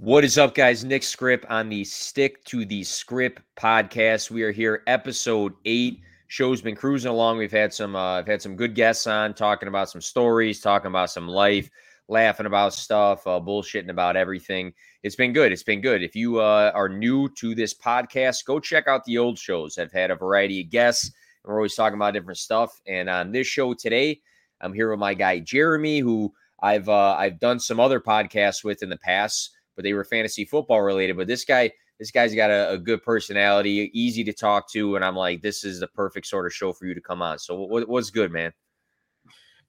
What is up, guys? Nick Skrip on the Stick to the Skrip podcast. We are here, episode eight. Show's been cruising along. We've had some, uh, I've had some good guests on, talking about some stories, talking about some life, laughing about stuff, uh, bullshitting about everything. It's been good. It's been good. If you uh, are new to this podcast, go check out the old shows. I've had a variety of guests, we're always talking about different stuff. And on this show today, I'm here with my guy Jeramie, who I've uh, I've done some other podcasts with in the past, but they were fantasy football related. But this guy, this guy's got a, a good personality, easy to talk to, and I'm like, this is the perfect sort of show for you to come on. So what, what's good, man?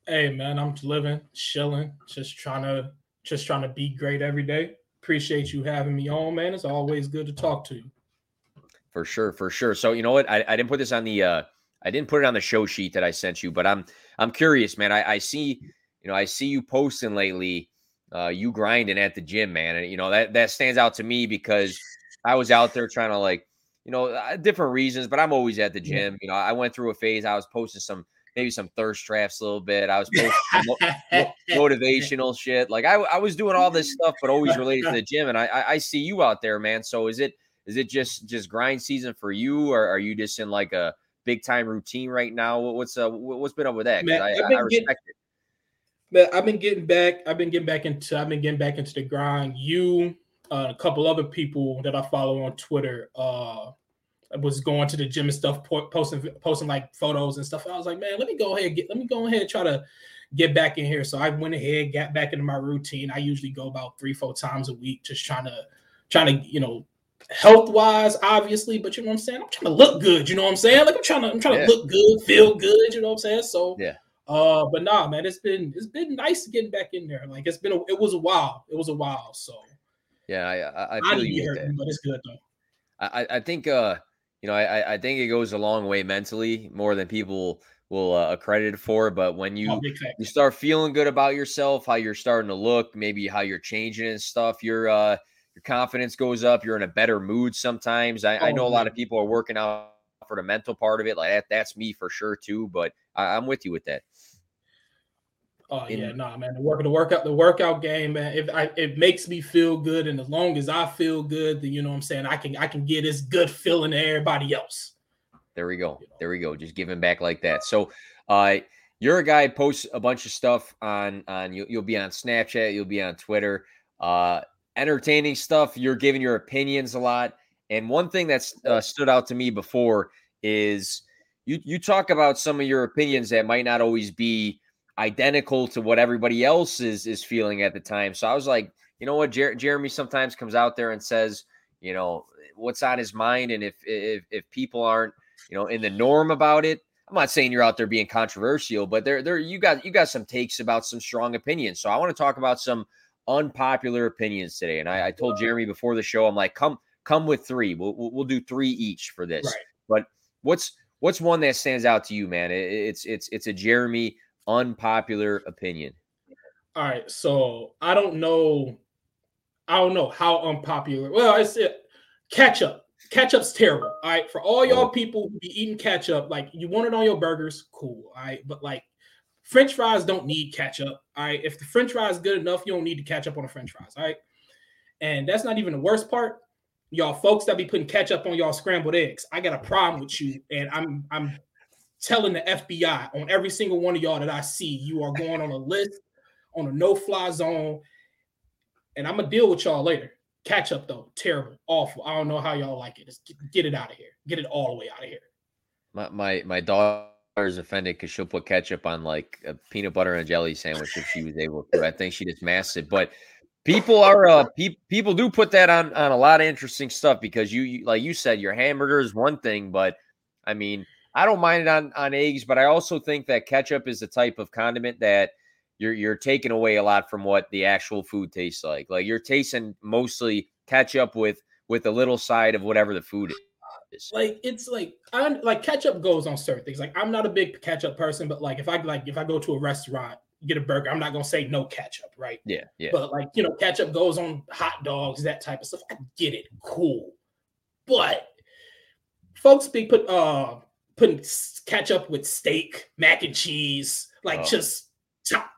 Hey man, I'm living, chilling, just trying to just trying to be great every day. Appreciate you having me on, man. It's always good to talk to you. For sure, for sure. So you know what? I, I didn't put this on the uh I didn't put it on the show sheet that I sent you, but I'm I'm curious, man. I, I see, you know, I see you posting lately, uh, you grinding at the gym, man. And you know, that that stands out to me because I was out there trying to like, you know, uh, different reasons, but I'm always at the gym. You know, I went through a phase, I was posting some maybe some thirst traps a little bit. I was mo- mo- motivational shit. Like I, I was doing all this stuff, but always related to the gym. And I, I, I see you out there, man. So is it is it just just grind season for you, or are you just in like a big time routine right now? What's uh what's been up with that? Man, I, I, I respect getting- it. But I've been getting back. I've been getting back into. I've been getting back into the grind. You, uh, a couple other people that I follow on Twitter, uh, was going to the gym and stuff, po- posting posting like photos and stuff. I was like, man, let me go ahead and get. Let me go ahead and try to get back in here. So I went ahead, got back into my routine. I usually go about three, four times a week, just trying to, trying to, you know, health wise, obviously. But you know what I'm saying. I'm trying to look good. You know what I'm saying. Like I'm trying to, I'm trying Yeah. to look good, feel good. You know what I'm saying. So Yeah. Uh, but nah, man, it's been it's been nice getting back in there. Like it's been a, it was a while. It was a while. So Yeah, I I, I I feel you get with hurt, that. but it's good though. I, I- I think uh you know I I think it goes a long way mentally more than people will uh, accredit for. But when you Oh, you start feeling good about yourself, how you're starting to look, maybe how you're changing and stuff, your uh your confidence goes up, you're in a better mood sometimes. I, I Oh, know a lot of people are working out for the mental part of it. Like that, that's me for sure too. But I, I'm with you with that. Oh in- yeah, nah, man. The work, the workout, the workout game, man. If I, it makes me feel good, and as long as I feel good, then you know what I'm saying. I can, I can get this good feeling to everybody else. There we go. There we go. Just giving back like that. So, uh, you're a guy who posts a bunch of stuff on on you, you'll be on Snapchat, you'll be on Twitter, uh, entertaining stuff. You're giving your opinions a lot. And one thing that's uh, stood out to me before is you you talk about some of your opinions that might not always be identical to what everybody else is is feeling at the time. So I was like, you know what, Jer- Jeramie sometimes comes out there and says, you know, what's on his mind, and if if if people aren't you know in the norm about it. I'm not saying you're out there being controversial but there there you got you got some takes about some strong opinions. So i want to talk about some unpopular opinions today. And i, I told Jeramie before the show i'm like come come with three. We'll, we'll, do three each for this. Right. but what's what's one that stands out to you man? It- it's it's it's a Jeramie unpopular opinion All right, so I don't know, I don't know how unpopular. Well, it's it. Ketchup, ketchup's terrible. All right, for all y'all Oh. people who be eating ketchup, like you want it on your burgers, cool. All right, but like French fries don't need ketchup. All right, if the French fries is good enough, you don't need the ketchup on the French fries. All right, and that's not even the worst part. Y'all folks that be putting ketchup on y'all scrambled eggs, I got a problem with you, and I'm I'm telling the FBI on every single one of y'all that I see, you are going on a list on a no-fly zone, and I'm gonna deal with y'all later. Ketchup though, terrible, awful. I don't know how y'all like it. Just get, get it out of here. Get it all the way out of here. my my, my daughter is offended because she'll put ketchup on like a peanut butter and jelly sandwich if she was able to i think she just masked it but people are uh pe- people do put that on on a lot of interesting stuff because you, you like you said your hamburger is one thing but i mean i don't mind it on on eggs but i also think that ketchup is the type of condiment that you're you're taking away a lot from what the actual food tastes like like you're tasting mostly ketchup with with a little side of whatever the food is Like it's like I'm like ketchup goes on certain things. Like I'm not a big ketchup person, but like if I like if I go to a restaurant, get a burger, I'm not gonna say no ketchup, right? yeah yeah But like you know, ketchup goes on hot dogs, that type of stuff. I get it, cool. But folks be put uh putting ketchup with steak, mac and cheese, like Oh. just top.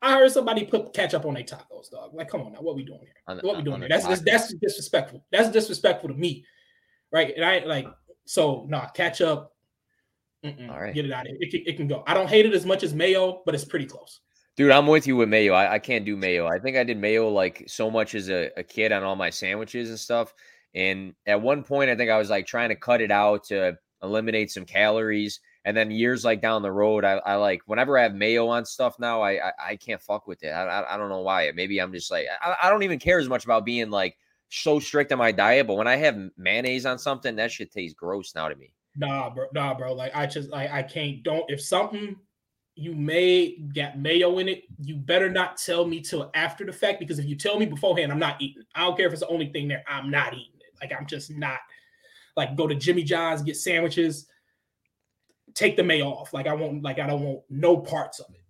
I heard somebody put ketchup on their tacos, dog. Like, come on now, what we doing here? The, what we doing here? That's, that's, that's disrespectful. That's disrespectful to me, right? And I like so nah, ketchup. All right, get it out of here. It can, it can go. I don't hate it as much as mayo, but it's pretty close. Dude, I'm with you with mayo. I, I can't do mayo. I think I did mayo like so much as a, a kid on all my sandwiches and stuff. And at one point, I think I was like trying to cut it out to eliminate some calories. And then years like down the road, I, I like whenever I have mayo on stuff now, I I, I can't fuck with it. I, I, I don't know why. Maybe I'm just like I, I don't even care as much about being like so strict on my diet. But when I have mayonnaise on something, that shit tastes gross now to me. Nah, bro, nah, bro. Like I just like I can't. Don't if something you may get mayo in it, you better not tell me till after the fact because if you tell me beforehand, I'm not eating. I don't care if it's the only thing there. I'm not eating it. Like I'm just not. Like go to Jimmy John's, get sandwiches take the May off. Like I won't like I don't want no parts of it.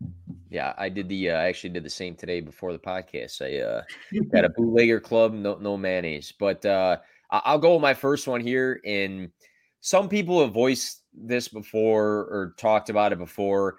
Yeah, I did the uh, I actually did the same today before the podcast. I uh got a bootlegger club, no no mayonnaise. But uh I'll go with my first one here. And some people have voiced this before or talked about it before.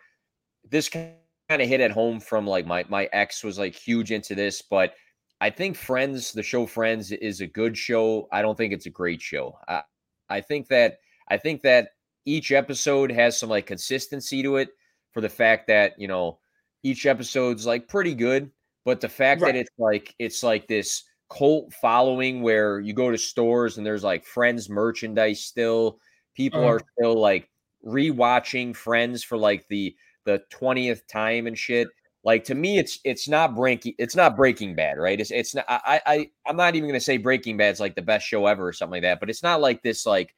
This kind of hit at home from like my my ex was like huge into this, but I think Friends, the show Friends, is a good show. I don't think it's a great show. I I think that I think that each episode has some like consistency to it for the fact that, you know, each episode's like pretty good, but the fact right. that it's like it's like this cult following where you go to stores and there's like friends merchandise still, people uh-huh. are still like rewatching friends for like the the 20th time and shit like to me it's it's not breaking it's not breaking bad right it's it's not i i i'm not even gonna say breaking bad's like the best show ever or something like that but it's not like this like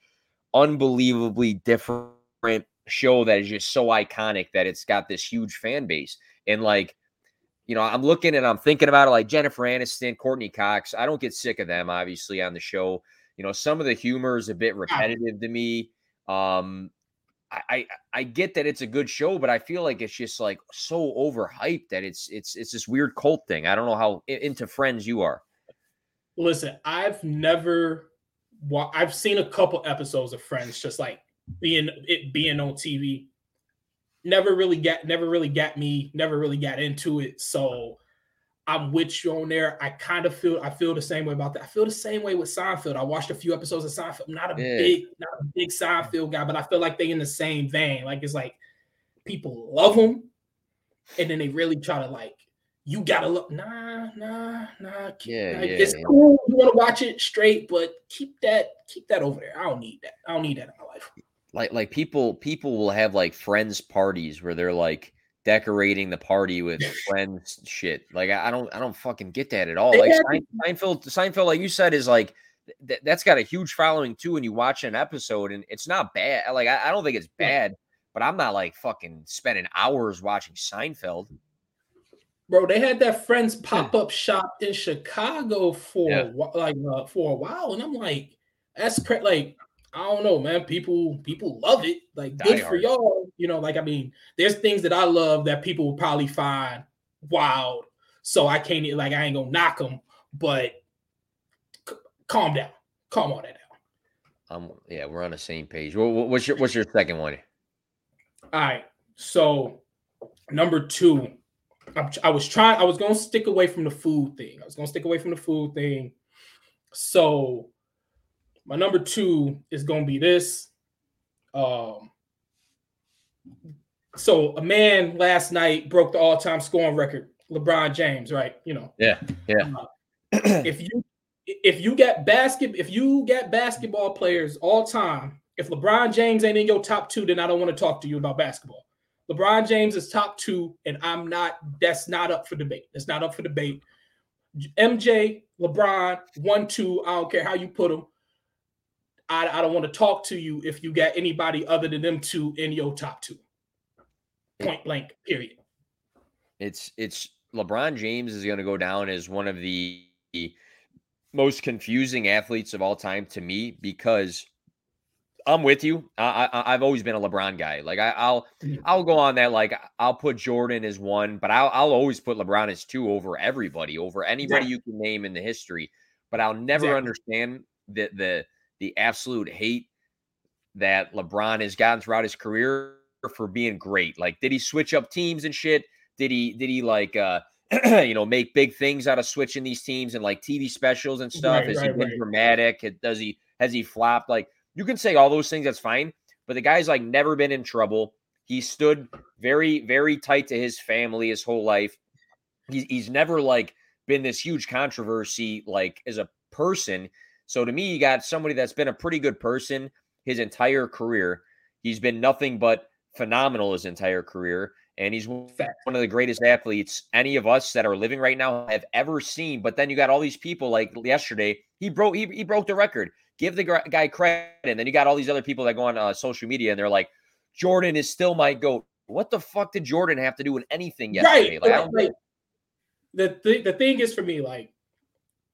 unbelievably different show that is just so iconic that it's got this huge fan base. And like, you know, I'm looking and I'm thinking about it like Jennifer Aniston, Courteney Cox. I don't get sick of them, obviously, on the show. You know, some of the humor is a bit repetitive to me. Um, I, I get that it's a good show, but I feel like it's just like so overhyped that it's it's it's this weird cult thing. I don't know how into Friends you are. Listen, I've never I've seen a couple episodes of Friends, just like being it being on TV. Never really got, never really got me, never really got into it. So I'm with you on there. I kind of feel, I feel the same way about that. I feel the same way with Seinfeld. I watched a few episodes of Seinfeld. I'm not a yeah. big, not a big Seinfeld guy, but I feel like they in the same vein. Like it's like people love them, and then they really try to like you gotta look. Nah, nah, nah. Yeah, like, yeah it's yeah. cool. You want to watch it straight, but keep that, keep that over there. I don't need that. I don't need that in my life. Like, like people, people will have like friends parties where they're like decorating the party with friends shit. Like, I, don't, I don't fucking get that at all. Like Seinfeld, Seinfeld, like you said, is like th- that's got a huge following too. When you watch an episode, and it's not bad. Like, I, I don't think it's bad, but I'm not like fucking spending hours watching Seinfeld. Bro, they had that friends hmm. pop up shop in Chicago for yeah. like uh, for a while, and I'm like, that's crazy. Like, I don't know, man. People people love it. Like, good for y'all. You know, like I mean, there's things that I love that people will probably find wild. So I can't like I ain't gonna knock them, but c- calm down, calm all that down. Um, yeah, we're on the same page. what's your what's your second one? All right, so number two I was trying. I was going to stick away from the food thing. I was going to stick away from the food thing. So my number two is going to be this. Um, so a man last night broke the all-time scoring record. LeBron James, right? You know. Yeah, yeah. Uh, if you if you get basket if you get basketball players all time, if LeBron James ain't in your top two, then I don't want to talk to you about basketball. LeBron James is top two, and I'm not. That's not up for debate. That's not up for debate. MJ, LeBron, one, two. I don't care how you put them. I, I don't want to talk to you if you got anybody other than them two in your top two. Point blank. Period. It's it's LeBron James is going to go down as one of the most confusing athletes of all time to me because I'm with you. I, I have always been a LeBron guy. Like I, will mm-hmm. I'll go on that. Like I'll put Jordan as one, but I'll I'll always put LeBron as two over everybody, over anybody yeah. you can name in the history. But I'll never exactly. understand the the the absolute hate that LeBron has gotten throughout his career for being great. Like, did he switch up teams and shit? Did he did he like uh you know make big things out of switching these teams and like TV specials and stuff? Right, Has right, he been right. dramatic? Does he has he flopped? Like you can say all those things, that's fine. But the guy's like never been in trouble. He stood very, very tight to his family his whole life. He's, he's never like been this huge controversy like as a person. So to me, you got somebody that's been a pretty good person his entire career. He's been nothing but phenomenal his entire career. And he's one of the greatest athletes any of us that are living right now have ever seen. But then you got all these people like yesterday. He broke he, he broke the record. Give the guy credit. And then you got all these other people that go on uh, social media and they're like, Jordan is still my goat. What the fuck did Jordan have to do with anything yesterday? Right. Like, the th- the thing is for me, like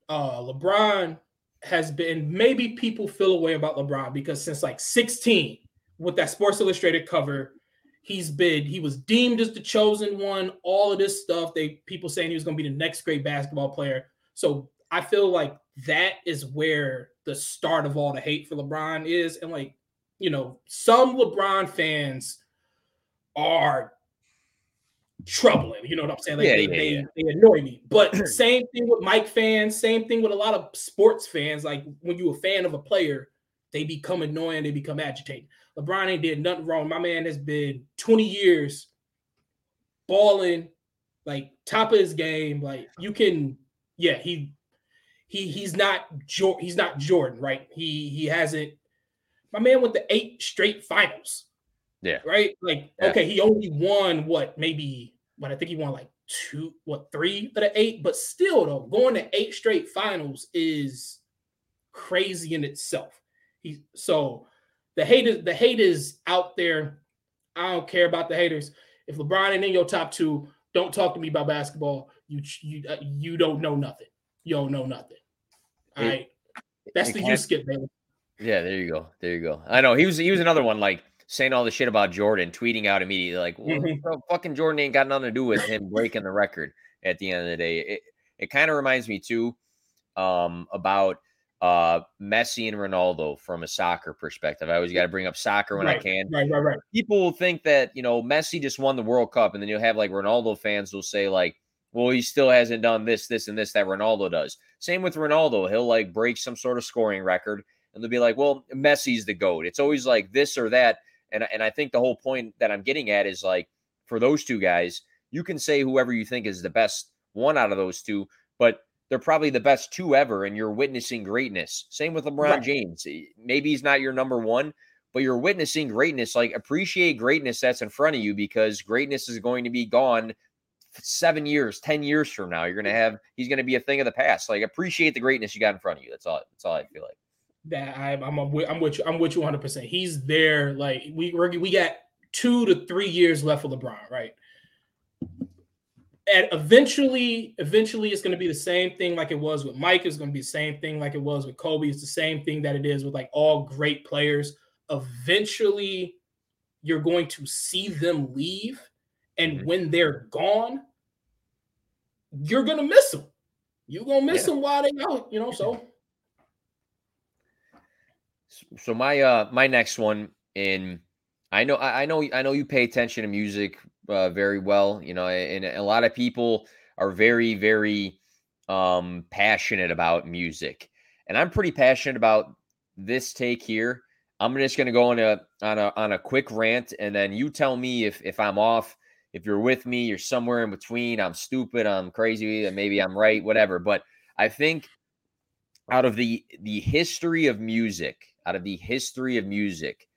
uh LeBron has been maybe people feel a way about LeBron because since like 16 with that Sports Illustrated cover, he's been he was deemed as the chosen one, all of this stuff. They people saying he was gonna be the next great basketball player. So I feel like that is where the start of all the hate for LeBron is. And like, you know, some LeBron fans are troubling. You know what I'm saying? Like yeah, they, yeah, they, yeah. they, annoy me. But same thing with Mike fans, same thing with a lot of sports fans. Like when you're a fan of a player, they become annoying, they become agitated. LeBron ain't did nothing wrong. My man has been 20 years balling, like top of his game. Like you can, yeah, he he he's not he's not Jordan, right? He he hasn't. My man went to eight straight finals. Yeah. Right. Like yeah. okay, he only won what maybe, but I think he won like two, what three of the eight. But still, though, going to eight straight finals is crazy in itself. He so the hate is the hate is out there. I don't care about the haters. If LeBron ain't in your top two, don't talk to me about basketball. You you uh, you don't know nothing you don't know nothing. All it, right. That's the you skip, baby. Yeah, there you go. There you go. I know he was he was another one like saying all the shit about Jordan, tweeting out immediately like, well, mm-hmm. fucking Jordan ain't got nothing to do with him breaking the record at the end of the day. It it kind of reminds me too um about uh Messi and Ronaldo from a soccer perspective. I always got to bring up soccer when right, I can. Right, right, right. People will think that, you know, Messi just won the World Cup and then you'll have like Ronaldo fans will say like well, he still hasn't done this, this, and this that Ronaldo does. Same with Ronaldo. He'll like break some sort of scoring record and they'll be like, well, Messi's the GOAT. It's always like this or that. And, and I think the whole point that I'm getting at is like for those two guys, you can say whoever you think is the best one out of those two, but they're probably the best two ever, and you're witnessing greatness. Same with LeBron right. James. Maybe he's not your number one, but you're witnessing greatness. Like appreciate greatness that's in front of you because greatness is going to be gone seven years, 10 years from now, you're going to have, he's going to be a thing of the past. Like appreciate the greatness you got in front of you. That's all, that's all I feel like. That I, I'm, I'm with, I'm with you. I'm with you 100. percent He's there. Like we we got two to three years left for LeBron, right? And eventually, eventually, it's going to be the same thing like it was with Mike. It's going to be the same thing like it was with Kobe. It's the same thing that it is with like all great players. Eventually, you're going to see them leave, and mm-hmm. when they're gone, you're gonna miss them. You're gonna miss yeah. them while they out, you know. So so my uh my next one in I know I know I know you pay attention to music uh, very well, you know, and a lot of people are very very um passionate about music. And I'm pretty passionate about this take here. I'm just going to go on a on a on a quick rant and then you tell me if if I'm off if you're with me, you're somewhere in between. I'm stupid, I'm crazy, maybe I'm right, whatever. But I think out of the the history of music, out of the history of music,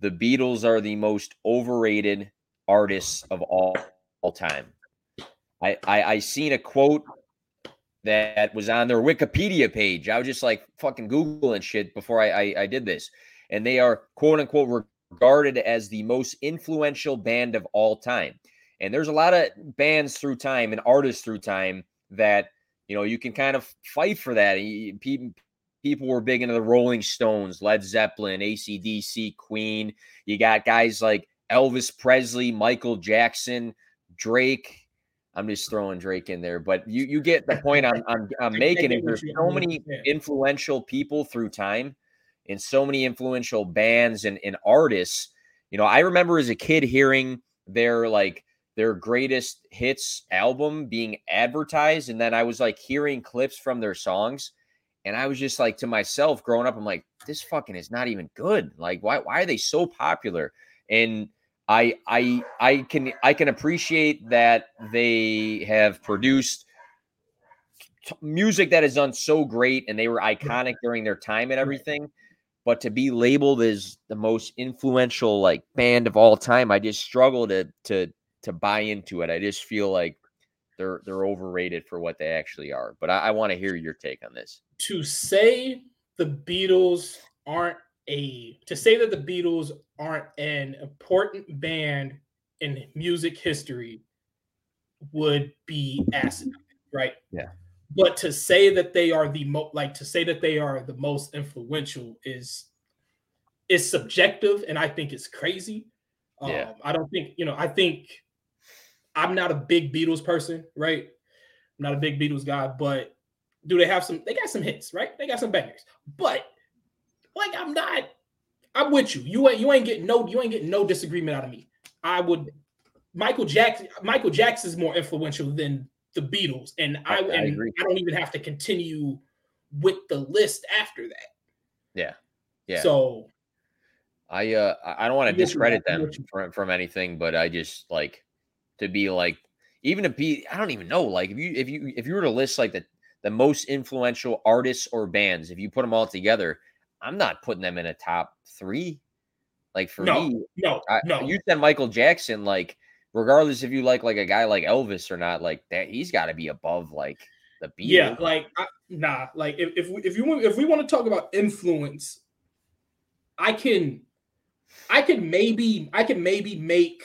the Beatles are the most overrated artists of all, all time. I, I I seen a quote that was on their Wikipedia page. I was just like fucking googling shit before I, I, I did this, and they are quote unquote regarded as the most influential band of all time. And there's a lot of bands through time and artists through time that, you know, you can kind of fight for that. People were big into the Rolling Stones, Led Zeppelin, ACDC, Queen. You got guys like Elvis Presley, Michael Jackson, Drake. I'm just throwing Drake in there, but you you get the point I'm I'm, I'm making. There's so many influential people through time and so many influential bands and, and artists. You know, I remember as a kid hearing their like their greatest hits album being advertised and then I was like hearing clips from their songs and I was just like to myself growing up I'm like this fucking is not even good. Like why why are they so popular? And I I I can I can appreciate that they have produced music that is done so great and they were iconic during their time and everything but to be labeled as the most influential like band of all time i just struggle to to to buy into it i just feel like they're they're overrated for what they actually are but i, I want to hear your take on this. To say the beatles aren't a to say that the beatles aren't an important band in music history would be asinine right? Yeah. But to say that they are the most like to say that they are the most influential is is subjective and i think it's crazy. Yeah. Um, i don't think you know i think i'm not a big beatles person right? I'm not a big beatles guy but do they have some they got some hits right? They got some bangers. But like i'm not i'm with you. You ain't you ain't getting no you ain't getting no disagreement out of me. I would michael jackson michael jackson is more influential than the Beatles, and I, I, and I don't even have to continue with the list after that. Yeah, yeah. So I uh I don't want to discredit them from, from anything, but I just like to be like even to be I don't even know like if you if you if you were to list like the the most influential artists or bands, if you put them all together, I'm not putting them in a top three. Like for no, me, no, I, no. You said Michael Jackson, like regardless if you like like a guy like Elvis or not, like that he's got to be above like the Beatles. Yeah, like I, nah, like if if we, if you want if we want to talk about influence, I can I can maybe I can maybe make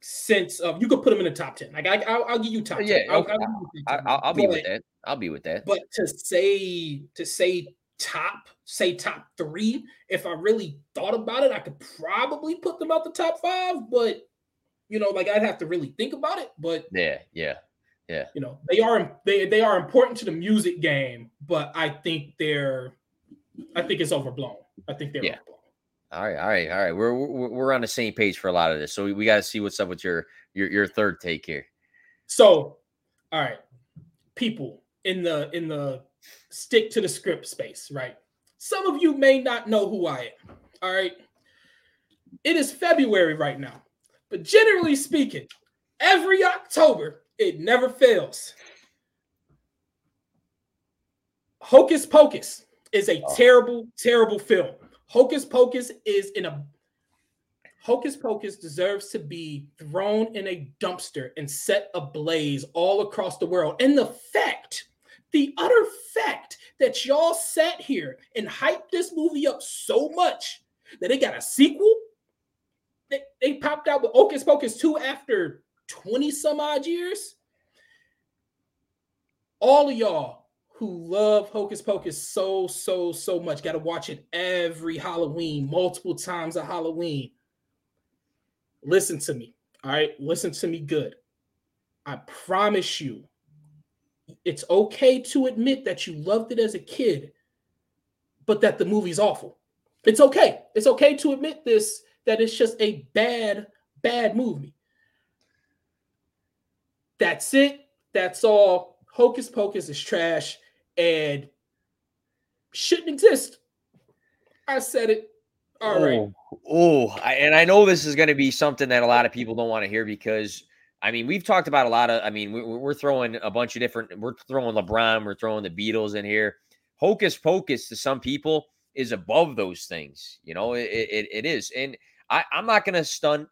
sense of you could put them in the top 10 like I, I'll, I'll give you top 10 yeah I'll, I'll, I'll, I'll be with that I'll be with that but to say to say top say top three if I really thought about it I could probably put them out the top five but you know, like I'd have to really think about it. But yeah, yeah, yeah. You know, they are they they are important to the music game, but I think they're I think it's overblown. I think they're yeah. overblown. All right, all right, all right. We're we're, on the same page for a lot of this, so we, we got to see what's up with your your your third take here. So, all right, people in the in the stick to the Skrip space, right? Some of you may not know who I am. All right, it is February right now. But generally speaking, every October, it never fails. Hocus Pocus is a oh. terrible, terrible film. Hocus Pocus is in a Hocus Pocus deserves to be thrown in a dumpster and set ablaze all across the world. And the fact, the utter fact that y'all sat here and hyped this movie up so much that it got a sequel they, they popped out with Hocus Pocus 2 after 20 some odd years. All of y'all who love Hocus Pocus so, so, so much got to watch it every Halloween, multiple times a Halloween. Listen to me. All right. Listen to me good. I promise you, it's okay to admit that you loved it as a kid, but that the movie's awful. It's okay. It's okay to admit this that it's just a bad, bad movie. That's it. That's all. Hocus Pocus is trash and shouldn't exist. I said it. All oh, right. Oh, and I know this is going to be something that a lot of people don't want to hear because I mean, we've talked about a lot of. I mean, we're throwing a bunch of different. We're throwing LeBron. We're throwing the Beatles in here. Hocus Pocus to some people is above those things. You know, it, it, it is. And I, I'm not gonna stunt.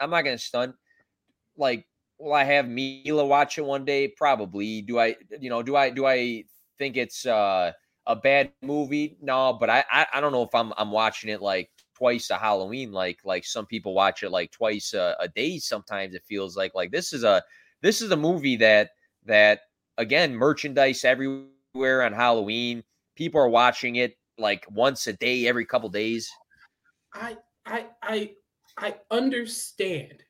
I'm not gonna stunt. Like, will I have Mila watch it one day? Probably. Do I? You know, do I? Do I think it's uh, a bad movie? No, but I, I, I don't know if I'm I'm watching it like twice a Halloween, like like some people watch it like twice a, a day. Sometimes it feels like like this is a this is a movie that that again merchandise everywhere on Halloween. People are watching it like once a day, every couple days. I I I I understand.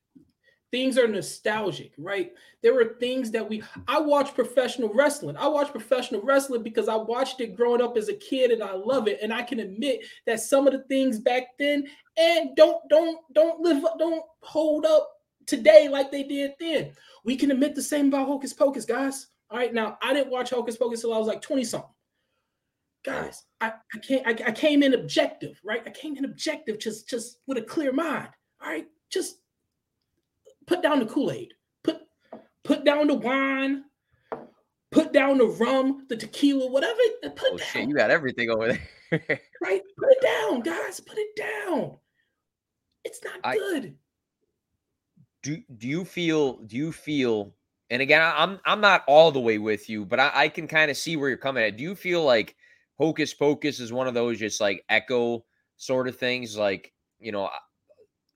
Things are nostalgic, right? There were things that we I watch professional wrestling. I watch professional wrestling because I watched it growing up as a kid and I love it. And I can admit that some of the things back then and don't don't don't live don't hold up today like they did then. We can admit the same about Hocus Pocus, guys. All right, now I didn't watch Hocus Pocus till I was like 20 something. Guys, I, I can't I, I came in objective, right? I came in objective just just with a clear mind. All right, just put down the Kool-Aid, put put down the wine, put down the rum, the tequila, whatever. Uh, put oh, down. Shit, you got everything over there. right? Put it down, guys. Put it down. It's not I, good. Do do you feel do you feel and again I'm I'm not all the way with you, but I, I can kind of see where you're coming at. Do you feel like Hocus Pocus is one of those just like echo sort of things? Like, you know,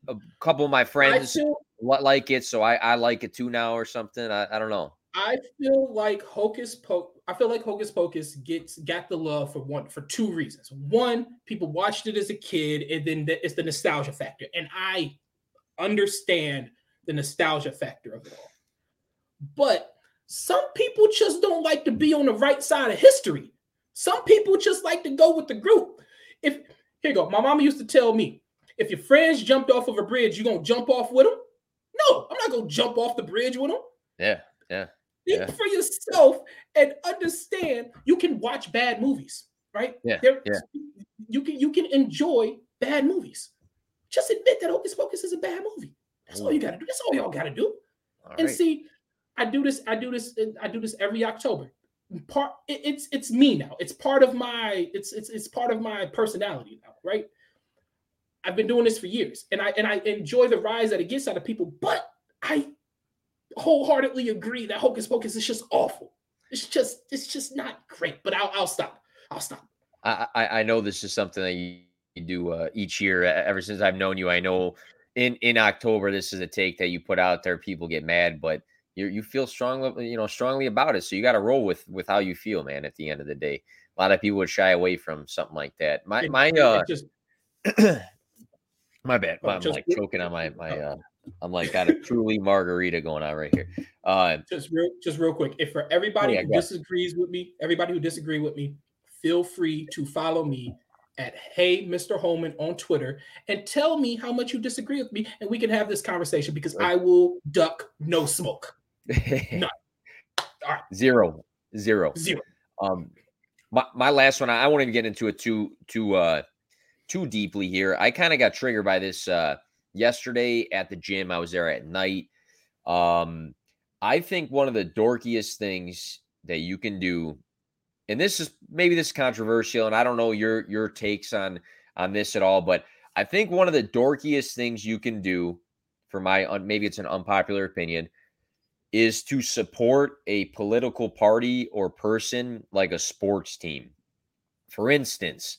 a couple of my friends feel, like it, so I, I like it too now or something. I, I don't know. I feel like Hocus Pocus. I feel like Hocus Pocus gets got the love for one for two reasons. One, people watched it as a kid, and then the, it's the nostalgia factor, and I understand the nostalgia factor of it all. But some people just don't like to be on the right side of history. Some people just like to go with the group. If here you go, my mama used to tell me, if your friends jumped off of a bridge, you gonna jump off with them? No, I'm not gonna jump off the bridge with them. Yeah, yeah. Think yeah. for yourself and understand you can watch bad movies, right? Yeah, yeah. You can you can enjoy bad movies. Just admit that Hocus Pocus is a bad movie. That's Ooh. all you gotta do. That's all y'all gotta do. All and right. see, I do this. I do this. I do this every October. Part. It, it's it's me now. It's part of my. It's it's it's part of my personality now, right? I've been doing this for years, and I and I enjoy the rise that it gets out of people. But I wholeheartedly agree that Hocus Pocus is just awful. It's just it's just not great. But I'll I'll stop. I'll stop. I I, know this is something that you, you do uh, each year. Ever since I've known you, I know in in October this is a take that you put out there. People get mad, but you you feel strongly you know strongly about it. So you got to roll with with how you feel, man. At the end of the day, a lot of people would shy away from something like that. My my uh. Just, my bad. Oh, I'm like choking on my my uh I'm like got a truly margarita going on right here. Uh, just real, just real quick. If for everybody yeah, who disagrees with me, everybody who disagree with me, feel free to follow me at Hey Mr. Holman on Twitter and tell me how much you disagree with me, and we can have this conversation because I will duck no smoke. None. All right. Zero. Zero. Zero. Um, my, my last one. I won't even get into it too too uh too deeply here. I kind of got triggered by this uh yesterday at the gym. I was there at night. Um, I think one of the dorkiest things that you can do, and this is maybe this is controversial, and I don't know your your takes on on this at all, but I think one of the dorkiest things you can do, for my maybe it's an unpopular opinion, is to support a political party or person like a sports team. For instance,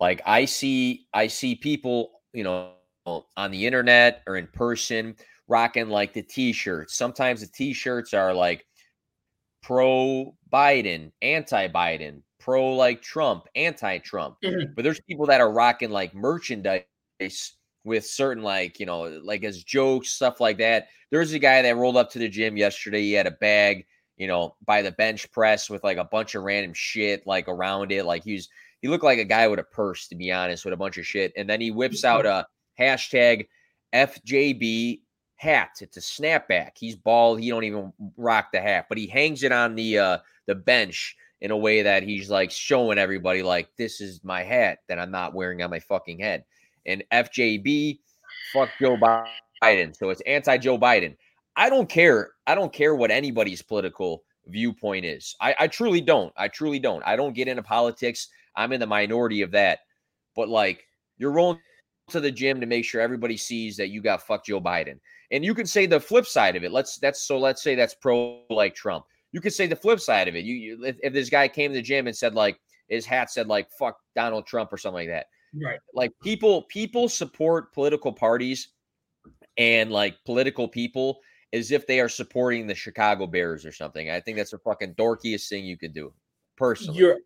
like I see I see people, you know, on the internet or in person rocking like the t-shirts. Sometimes the t-shirts are like pro Biden, anti Biden, pro like Trump, anti Trump. Mm-hmm. But there's people that are rocking like merchandise with certain like, you know, like as jokes, stuff like that. There's a guy that rolled up to the gym yesterday. He had a bag, you know, by the bench press with like a bunch of random shit like around it. Like he was he looked like a guy with a purse, to be honest, with a bunch of shit. And then he whips out a hashtag FJB hat. It's a snapback. He's bald. He don't even rock the hat, but he hangs it on the uh, the bench in a way that he's like showing everybody like this is my hat that I'm not wearing on my fucking head. And FJB, fuck Joe Biden. So it's anti Joe Biden. I don't care. I don't care what anybody's political viewpoint is. I, I truly don't. I truly don't. I don't get into politics. I'm in the minority of that. But like you're rolling to the gym to make sure everybody sees that you got fuck Joe Biden. And you can say the flip side of it. Let's that's so let's say that's pro like Trump. You could say the flip side of it. You, you if, if, this guy came to the gym and said like his hat said like fuck Donald Trump or something like that. Right. Like people people support political parties and like political people as if they are supporting the Chicago Bears or something. I think that's the fucking dorkiest thing you could do. Personally. You're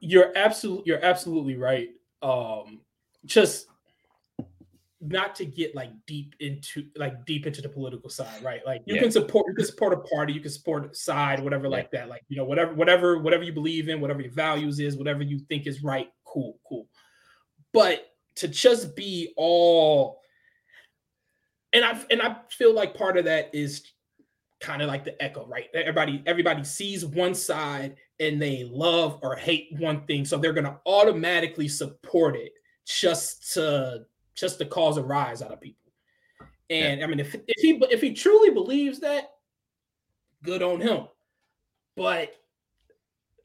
you're absolutely you're absolutely right. Um just not to get like deep into like deep into the political side, right? Like you yeah. can support you can support a party, you can support a side, whatever yeah. like that. Like you know, whatever, whatever, whatever you believe in, whatever your values is, whatever you think is right, cool, cool. But to just be all and I and I feel like part of that is kind of like the echo, right? Everybody everybody sees one side and they love or hate one thing, so they're gonna automatically support it just to just to cause a rise out of people. And yeah. I mean, if if he if he truly believes that, good on him. But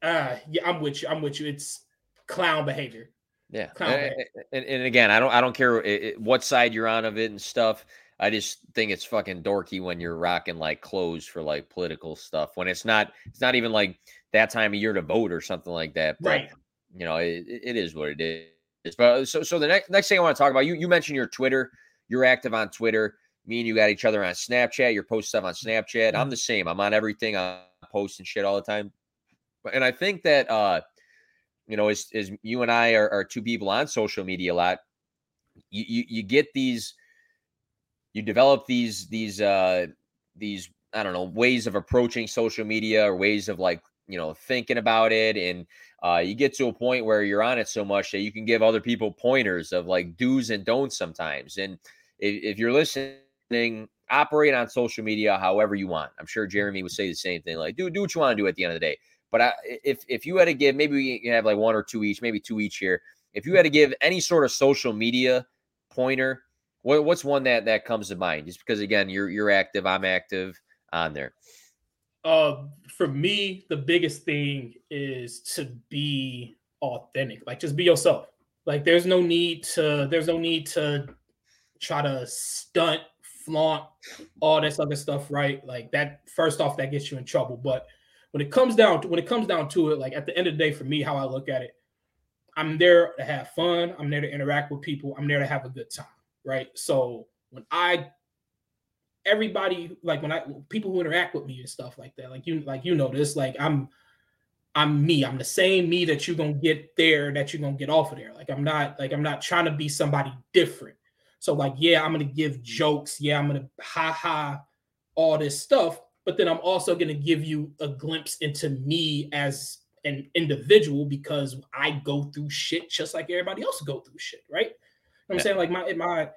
uh yeah, I'm with you. I'm with you. It's clown behavior. Yeah, and, and, and, again, I don't I don't care what side you're on of it and stuff. I just think it's fucking dorky when you're rocking like clothes for like political stuff when it's not it's not even like that time of year to vote or something like that. But, right. You know, it, it is what it is. But so so the next next thing I want to talk about you you mentioned your Twitter. You're active on Twitter. Me and you got each other on Snapchat. You're post stuff on Snapchat. I'm mm-hmm. the same. I'm on everything. I post and shit all the time. And I think that uh, you know, as as you and I are, are two people on social media a lot, you, you you get these you develop these these uh these I don't know ways of approaching social media or ways of like you know thinking about it and uh, you get to a point where you're on it so much that you can give other people pointers of like do's and don'ts sometimes and if, if you're listening operate on social media however you want. I'm sure Jeramie would say the same thing like do do what you want to do at the end of the day. But I, if if you had to give maybe we have like one or two each maybe two each here. If you had to give any sort of social media pointer what, what's one that that comes to mind? Just because again, you're you're active, I'm active on there. Uh, for me, the biggest thing is to be authentic. Like, just be yourself. Like, there's no need to there's no need to try to stunt, flaunt, all this other stuff. Right? Like that. First off, that gets you in trouble. But when it comes down to when it comes down to it, like at the end of the day, for me, how I look at it, I'm there to have fun. I'm there to interact with people. I'm there to have a good time right? So when I everybody like when I people who interact with me and stuff like that, like you like you know this, like I'm I'm me. I'm the same me that you're gonna get there that you're gonna get off of there. Like I'm not like I'm not trying to be somebody different. So like yeah, I'm gonna give jokes. Yeah, I'm gonna ha ha all this stuff. But then I'm also gonna give you a glimpse into me as an individual because I go through shit just like everybody else go through shit, right? I'm saying? Like my my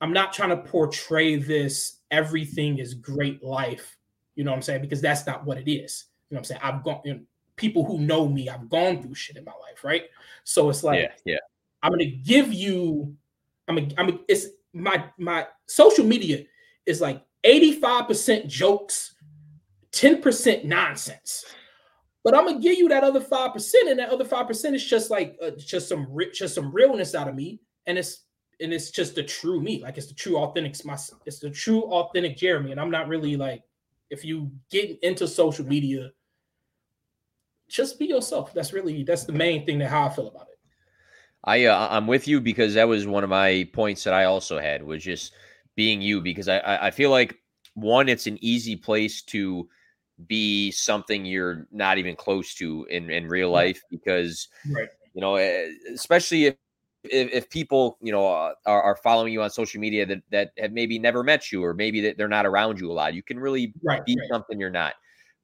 I'm not trying to portray this everything is great life, you know what I'm saying? Because that's not what it is. You know what I'm saying? I've gone you know, people who know me, I've gone through shit in my life, right? So it's like yeah, yeah. I'm gonna give you I'm a, I'm a, it's my my social media is like 85% jokes, 10% nonsense. But I'm gonna give you that other five percent, and that other five percent is just like uh, just some just some realness out of me, and it's and it's just the true me. Like it's the true authentic my it's the true authentic Jeramie. And I'm not really like if you get into social media, just be yourself. That's really that's the main thing that how I feel about it. I uh, I'm with you because that was one of my points that I also had was just being you because I I feel like one it's an easy place to be something you're not even close to in in real life because right. you know eh, especially if if, if people you know uh, are, are, following you on social media that that have maybe never met you or maybe that they're not around you a lot you can really right, be right. something you're not.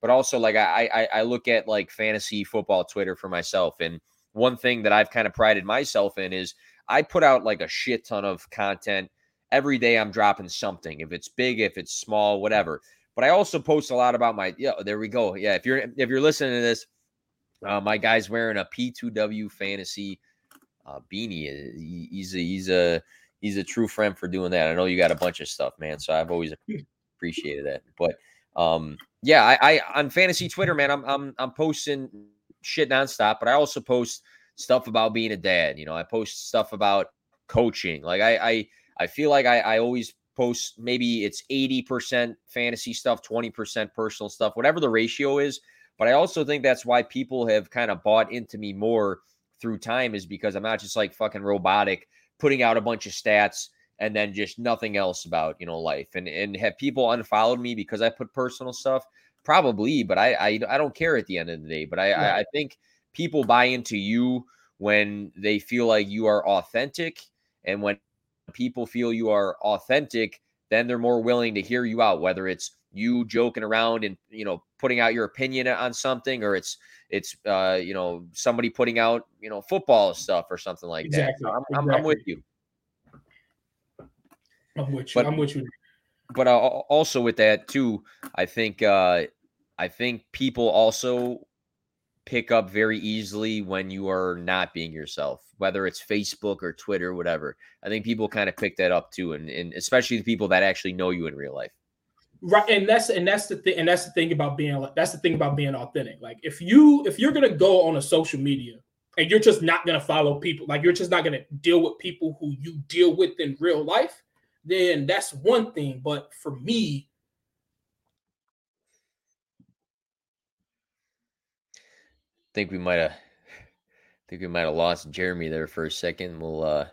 But also like I, I i look at like fantasy football twitter for myself and one thing that i've kind of prided myself in is i put out like a shit ton of content every day i'm dropping something if it's big if it's small whatever. But i also post a lot about my yeah there we go. Yeah if you're if you're listening to this uh, my guy's wearing a p2w fantasy uh, Beanie, he's a, he's a he's a true friend for doing that. I know you got a bunch of stuff, man. So I've always hmm. appreciated that. But um, yeah, I, I on fantasy Twitter, man, I'm I'm I'm posting shit nonstop, but I also post stuff about being a dad. You know, I post stuff about coaching. Like I I I feel like I I always post maybe it's 80% fantasy stuff, 20% personal stuff, whatever the ratio is. But I also think that's why people have kind of bought into me more through time is because I'm not just like fucking robotic putting out a bunch of stats and then just nothing else about you know life. And and have people unfollowed me because I put personal stuff? Probably but I I, I don't care at the end of the day. But I, I I think people buy into you when they feel like you are authentic and when people feel you are authentic then they're more willing to hear you out whether it's you joking around and you know putting out your opinion on something or it's it's uh you know somebody putting out you know football stuff or something like exactly. that so I'm, exactly. I'm, I'm, with you i'm with you but, i'm with you but uh, also with that too, I think uh, I think people also pick up very easily when you are not being yourself, whether it's Facebook or Twitter, whatever. I think people kind of pick that up too, and, and especially the people that actually know you in real life. Right, and that's and that's the thing, and that's the thing about being that's the thing about being authentic. Like if you if you're gonna go on a social media and you're just not gonna follow people, like you're just not gonna deal with people who you deal with in real life, then that's one thing. But for me, I think we might have think we might have lost Jeramie there for a second. We'll uh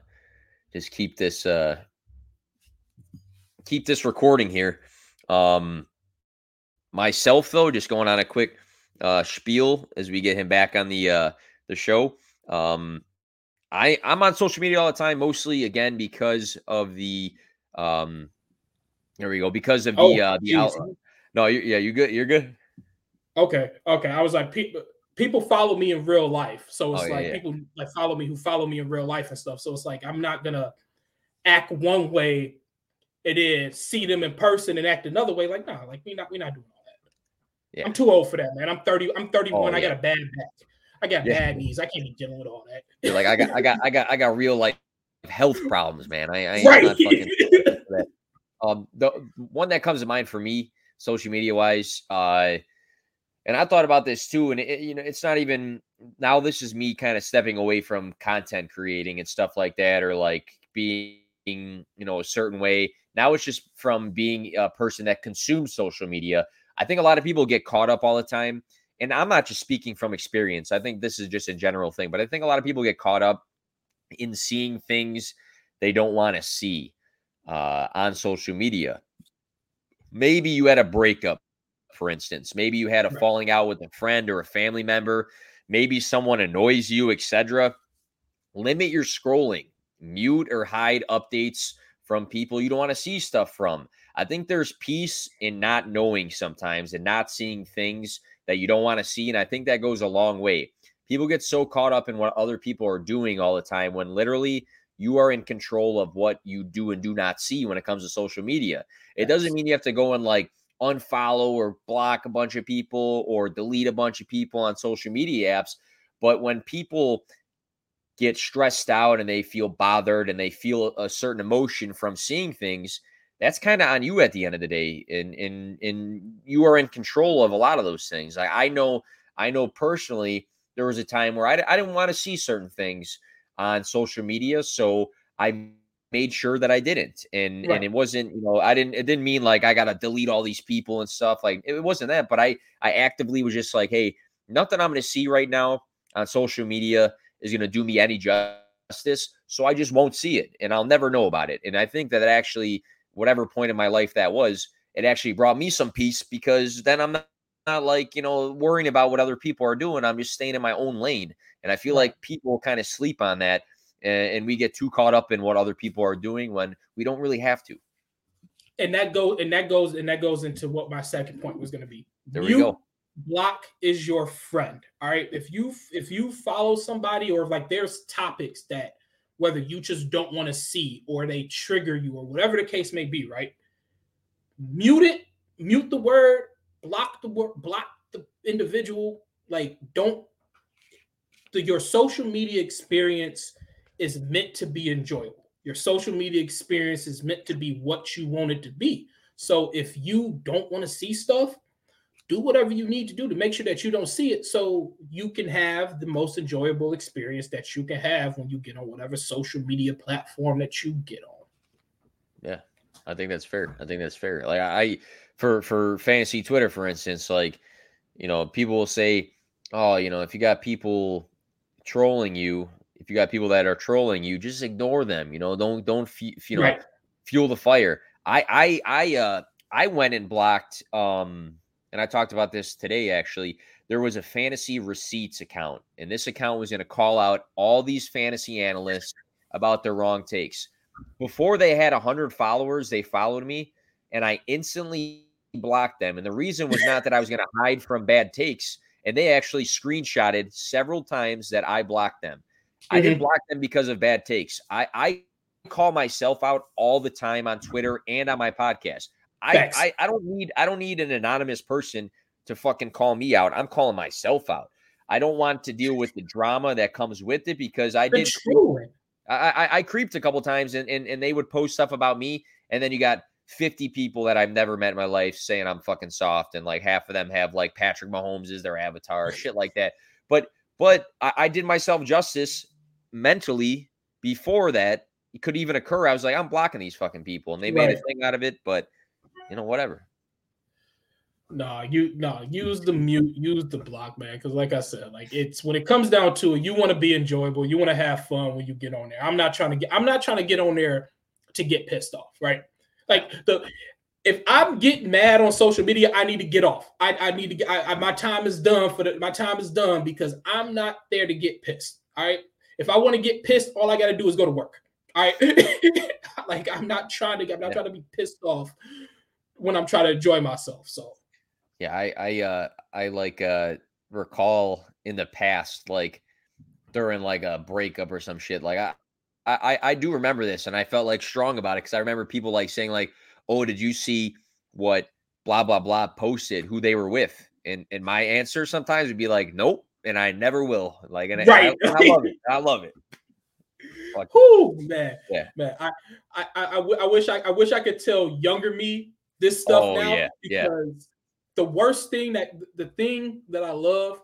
just keep this uh keep this recording here. Um myself though, just going on a quick uh spiel as we get him back on the uh the show. Um I I'm on social media all the time, mostly again because of the um there we go, because of the oh, uh the out, no, you, yeah, you good, you're good. Okay, okay. I was like people people follow me in real life. So it's oh, like yeah. people like follow me who follow me in real life and stuff. So it's like I'm not gonna act one way and then see them in person and act another way. Like, no, nah, like we not we not doing all that. Yeah. I'm too old for that, man. I'm 30, I'm 31. Oh, I got a bad back. I got yeah. bad knees. I can't be dealing with all that. Yeah, like I got I got I got I got real like health problems, man. I, I right. not fucking um the one that comes to mind for me, social media wise, uh and I thought about this too, and it, you know, it's not even now. This is me kind of stepping away from content creating and stuff like that, or like being, you know, a certain way. Now it's just from being a person that consumes social media. I think a lot of people get caught up all the time, and I'm not just speaking from experience. I think this is just a general thing, but I think a lot of people get caught up in seeing things they don't want to see uh, on social media. Maybe you had a breakup for instance. Maybe you had a falling out with a friend or a family member. Maybe someone annoys you, etc. Limit your scrolling. Mute or hide updates from people you don't want to see stuff from. I think there's peace in not knowing sometimes and not seeing things that you don't want to see. And I think that goes a long way. People get so caught up in what other people are doing all the time when literally you are in control of what you do and do not see when it comes to social media. It doesn't mean you have to go and like unfollow or block a bunch of people or delete a bunch of people on social media apps. But when people get stressed out and they feel bothered and they feel a certain emotion from seeing things, that's kind of on you at the end of the day. And and and you are in control of a lot of those things. I, I know I know personally there was a time where I, I didn't want to see certain things on social media. So I made sure that I didn't. And right. and it wasn't, you know, I didn't it didn't mean like I gotta delete all these people and stuff. Like it wasn't that, but I I actively was just like, hey, nothing I'm gonna see right now on social media is gonna do me any justice. So I just won't see it and I'll never know about it. And I think that actually, whatever point in my life that was, it actually brought me some peace because then I'm not not like you know worrying about what other people are doing i'm just staying in my own lane and i feel like people kind of sleep on that and, we get too caught up in what other people are doing when we don't really have to. And that goes and that goes and that goes into what my second point was going to be. There we go. Block is your friend. All right. If you if you follow somebody or like there's topics that whether you just don't want to see or they trigger you or whatever the case may be, right? Mute it, mute the word, block the word, block the individual. Like, don't the, your social media experience is meant to be enjoyable. Your social media experience is meant to be what you want it to be. So if you don't want to see stuff, do whatever you need to do to make sure that you don't see it so you can have the most enjoyable experience that you can have when you get on whatever social media platform that you get on. Yeah. I think that's fair. I think that's fair. Like I for for fantasy Twitter for instance, like you know, people will say, "Oh, you know, if you got people trolling you if you got people that are trolling you, just ignore them. You know, don't don't you know right. fuel the fire. I I I uh I went and blocked um and I talked about this today actually. There was a fantasy receipts account, and this account was going to call out all these fantasy analysts about their wrong takes. Before they had 100 followers, they followed me, and I instantly blocked them. And the reason was not that I was going to hide from bad takes, and they actually screenshotted several times that I blocked them. I didn't mm-hmm. block them because of bad takes. I, I call myself out all the time on Twitter and on my podcast. I, I I don't need I don't need an anonymous person to fucking call me out. I'm calling myself out. I don't want to deal with the drama that comes with it because I did. I, I, I creeped a couple times and, and and they would post stuff about me, and then you got 50 people that I've never met in my life saying I'm fucking soft, and like half of them have like Patrick Mahomes is their avatar, shit like that. But but I, I did myself justice mentally before that it could even occur. I was like, I'm blocking these fucking people, and they made a thing out of it. But you know, whatever. No, you no use the mute, use the block, man. Because like I said, like it's when it comes down to it, you want to be enjoyable, you want to have fun when you get on there. I'm not trying to get, I'm not trying to get on there to get pissed off, right? Like the if I'm getting mad on social media, I need to get off. I, I need to get I, I, my time is done for the my time is done because I'm not there to get pissed. All right. If I want to get pissed, all I got to do is go to work. All right. like I'm not trying to I'm not yeah. trying to be pissed off when I'm trying to enjoy myself. So yeah, I I uh I like uh recall in the past like during like a breakup or some shit. Like I I I do remember this and I felt like strong about it because I remember people like saying like, "Oh, did you see what blah blah blah posted who they were with?" And and my answer sometimes would be like, "Nope," and I never will. Like, and right. I, I love it. I love it. Oh man, yeah, man. I, I, I, I, wish I, I wish I could tell younger me this stuff oh, now yeah, because yeah the worst thing that the thing that I love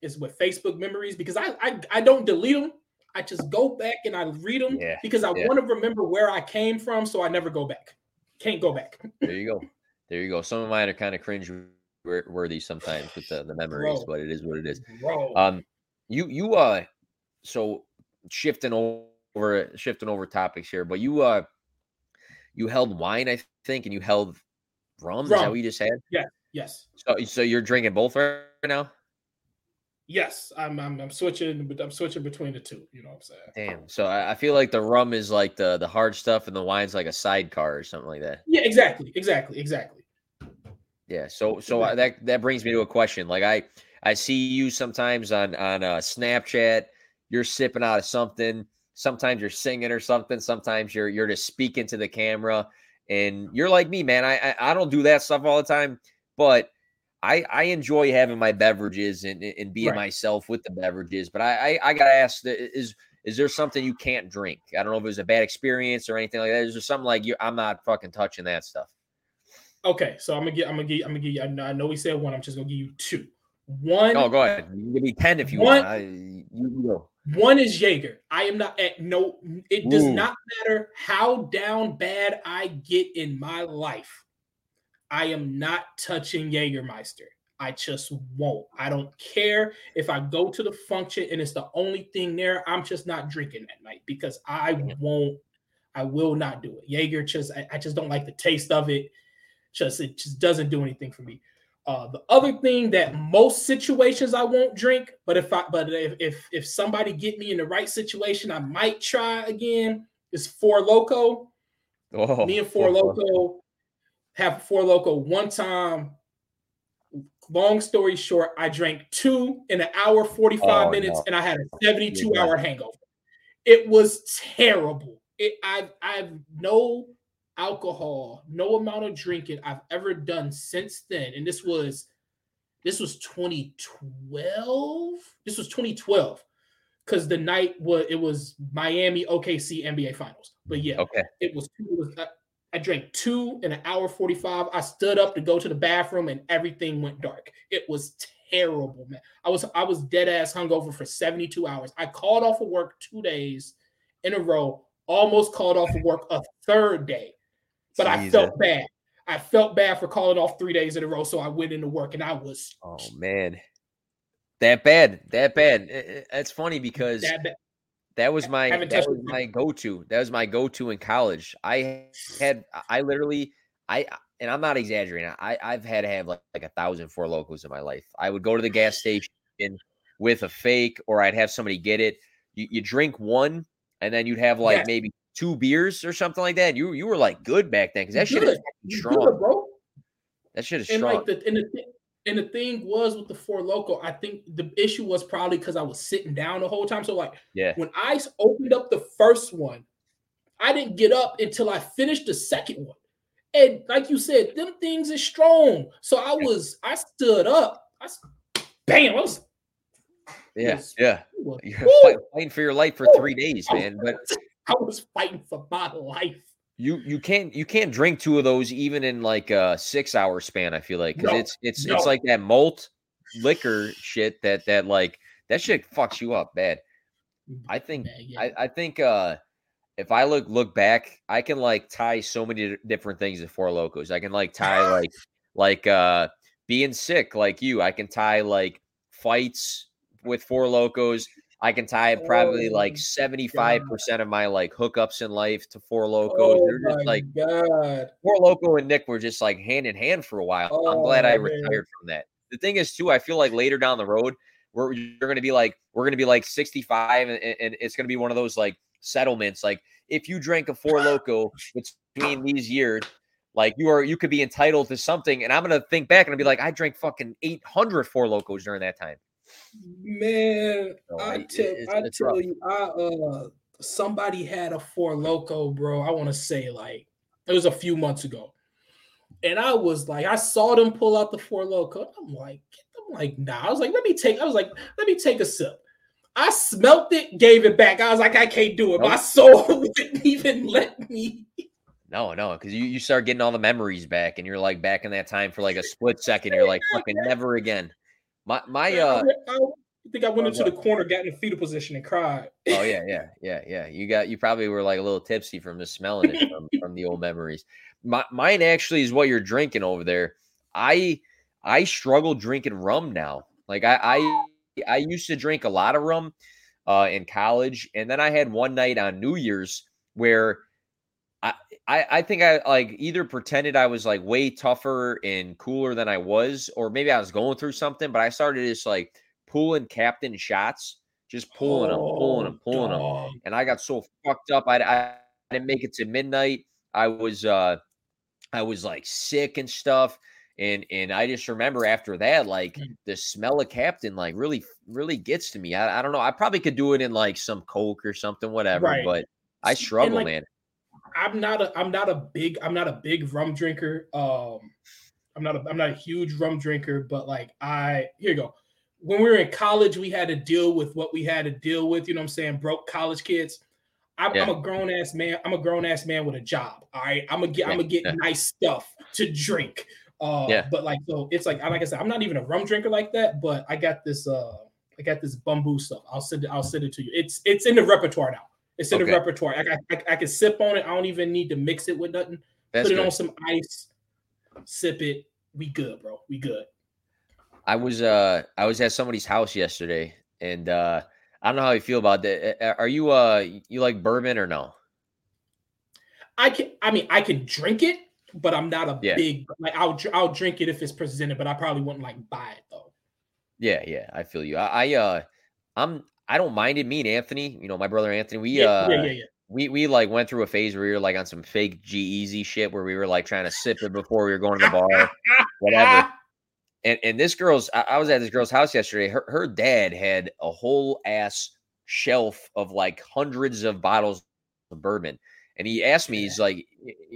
is with Facebook memories because I I, I don't delete them. I just go back and I read them yeah, because I want to remember where I came from, so I never go back. Can't go back. there you go. There you go. Some of mine are kind of cringe worthy sometimes with the, the memories, Bro. but it is what it is. Bro. Um, you you uh, so shifting over shifting over topics here, but you uh, you held wine, I think, and you held rum. rum. Is that what you just had? Yeah, Yes. So, so you're drinking both right now? Yes, I'm, I'm. I'm switching, I'm switching between the two. You know what I'm saying? Damn. So I, I feel like the rum is like the the hard stuff, and the wine's like a sidecar or something like that. Yeah, exactly, exactly, exactly. Yeah. So so I, that that brings me to a question. Like I I see you sometimes on on uh, Snapchat. You're sipping out of something. Sometimes you're singing or something. Sometimes you're you're just speaking to the camera. And you're like me, man. I I, I don't do that stuff all the time but I I enjoy having my beverages and, and being right. myself with the beverages. But I I, I gotta ask is is there something you can't drink? I don't know if it was a bad experience or anything like that. Is there something like you? I'm not fucking touching that stuff. Okay, so I'm gonna get I'm gonna get I'm gonna give you. I know we said one. I'm just gonna give you two. One. Oh, go ahead. You give me ten if you one, want. I, you go. One is Jaeger. I am not at no. It does Ooh. not matter how down bad I get in my life. I am not touching Jägermeister. I just won't. I don't care if I go to the function and it's the only thing there. I'm just not drinking that night because I won't. I will not do it. Jaeger just I, I just don't like the taste of it. Just it just doesn't do anything for me. Uh, the other thing that most situations I won't drink, but if I but if if, if somebody get me in the right situation, I might try again. Is Four Loko. Oh, me and Four Loko have Four Loko one time. Long story short, I drank two in an hour, 45 oh, minutes, no. and I had a 72 hour hangover. It was terrible. It I've I've no alcohol, no amount of drinking I've ever done since then. And this was this was 2012. This was 2012 because the night was it was Miami OKC NBA Finals. But yeah, okay, it was it was uh, I drank two in an hour 45. I stood up to go to the bathroom and everything went dark. It was terrible, man. I was I was dead ass hungover for 72 hours. I called off of work two days in a row, almost called off of work a third day. But Jesus. I felt bad. I felt bad for calling off three days in a row. So I went into work and I was oh man. That bad. That bad. That's funny because that. That was my that was my go-to. That was my go-to in college. I had I literally I and I'm not exaggerating. I I've had to have like, like a thousand Four Lokos in my life. I would go to the gas station with a fake, or I'd have somebody get it. You, you drink one, and then you'd have like maybe two beers or something like that. You you were like good back then because that shit is strong, good, bro. That shit is and strong. Like the, and the, and the thing was with the Four Loko, I think the issue was probably because I was sitting down the whole time. So like, yeah, when I opened up the first one, I didn't get up until I finished the second one, And like you said, them things is strong. So I was, I stood up. I bam, I was yeah, yeah. You're fighting for your life for three days, man. But I was fighting for my life. You you can't you can't drink two of those even in like a six hour span. I feel like because no, it's it's no. it's like that malt liquor shit that that like that shit fucks you up bad. I think yeah. I, I think uh if I look look back, I can like tie so many different things to Four Lokos. I can like tie like like uh being sick like you. I can tie like fights with Four Lokos. I can tie probably oh, like 75% of my like hookups in life to Four Lokos. Oh, They're just like God. Four Loko and Nick were just like hand in hand for a while. Oh, I'm glad I man. retired from that. The thing is, too, I feel like later down the road, we're you're gonna be like, we're gonna be like 65, and, and it's gonna be one of those like settlements. Like if you drank a Four Loko between these years, like you are you could be entitled to something. And I'm gonna think back and I'll be like, I drank fucking 800 Four Lokos during that time. Man, so I tell, it's, I it's tell rough. you, I uh somebody had a Four Loko, bro. I want to say like it was a few months ago. And I was like, I saw them pull out the Four Loko. I'm like, I'm like, nah. I was like, let me take, I was like, let me take a sip. I smelt it, gave it back. I was like, I can't do it. Nope. My soul wouldn't even let me. No, no, because you, you start getting all the memories back, and you're like back in that time for like a split second. You're like, fucking never again. My my uh I, think I went into the corner, got in the fetal position, and cried. oh yeah, yeah, yeah, yeah. You got you probably were like a little tipsy from just smelling it from, from the old memories. My, mine actually is what you're drinking over there. I I struggle drinking rum now. Like I I I used to drink a lot of rum uh in college, and then I had one night on New Year's where I, I, I think I like either pretended I was like way tougher and cooler than I was, or maybe I was going through something, but I started just like pulling captain shots, just pulling them, pulling them, pulling them. And I got so fucked up. I, I, I didn't make it to midnight. I was uh I was like sick and stuff. And and I just remember after that, like mm. the smell of captain, like really, really gets to me. I, I don't know. I probably could do it in like some Coke or something, whatever, right. but I struggle, like, man. I'm not a I'm not a big I'm not a big rum drinker. Um I'm not a I'm not a huge rum drinker, but like I here you go. When we were in college, we had to deal with what we had to deal with. You know what I'm saying? Broke college kids. I'm, yeah. I'm a grown ass man. I'm a grown ass man with a job. All right. I'm gonna get yeah. I'm gonna get yeah. nice stuff to drink. Uh yeah. but like so it's like like I said, I'm not even a rum drinker like that, but I got this uh I got this bamboo stuff. I'll send it, I'll send it to you. It's it's in the repertoire now. It's in okay. the repertoire. I, I, I, can sip on it. I don't even need to mix it with nothing. That's Put it good. on some ice, sip it. We good, bro. We good. I was uh I was at somebody's house yesterday, and uh I don't know how you feel about that. Are you uh you like bourbon or no? I can. I mean, I can drink it, but I'm not a yeah. big like. I'll I'll drink it if it's presented, but I probably wouldn't like buy it though. Yeah, yeah, I feel you. I, I uh, I'm I don't mind it. Me and Anthony, you know, my brother Anthony, we yeah, uh, yeah, yeah, we we like went through a phase where we were like on some fake G-Eazy shit where we were like trying to sip it before we were going to the bar, whatever. And and this girl's, I, I was at this girl's house yesterday. Her her dad had a whole ass shelf of like hundreds of bottles of bourbon. And he asked me, he's like,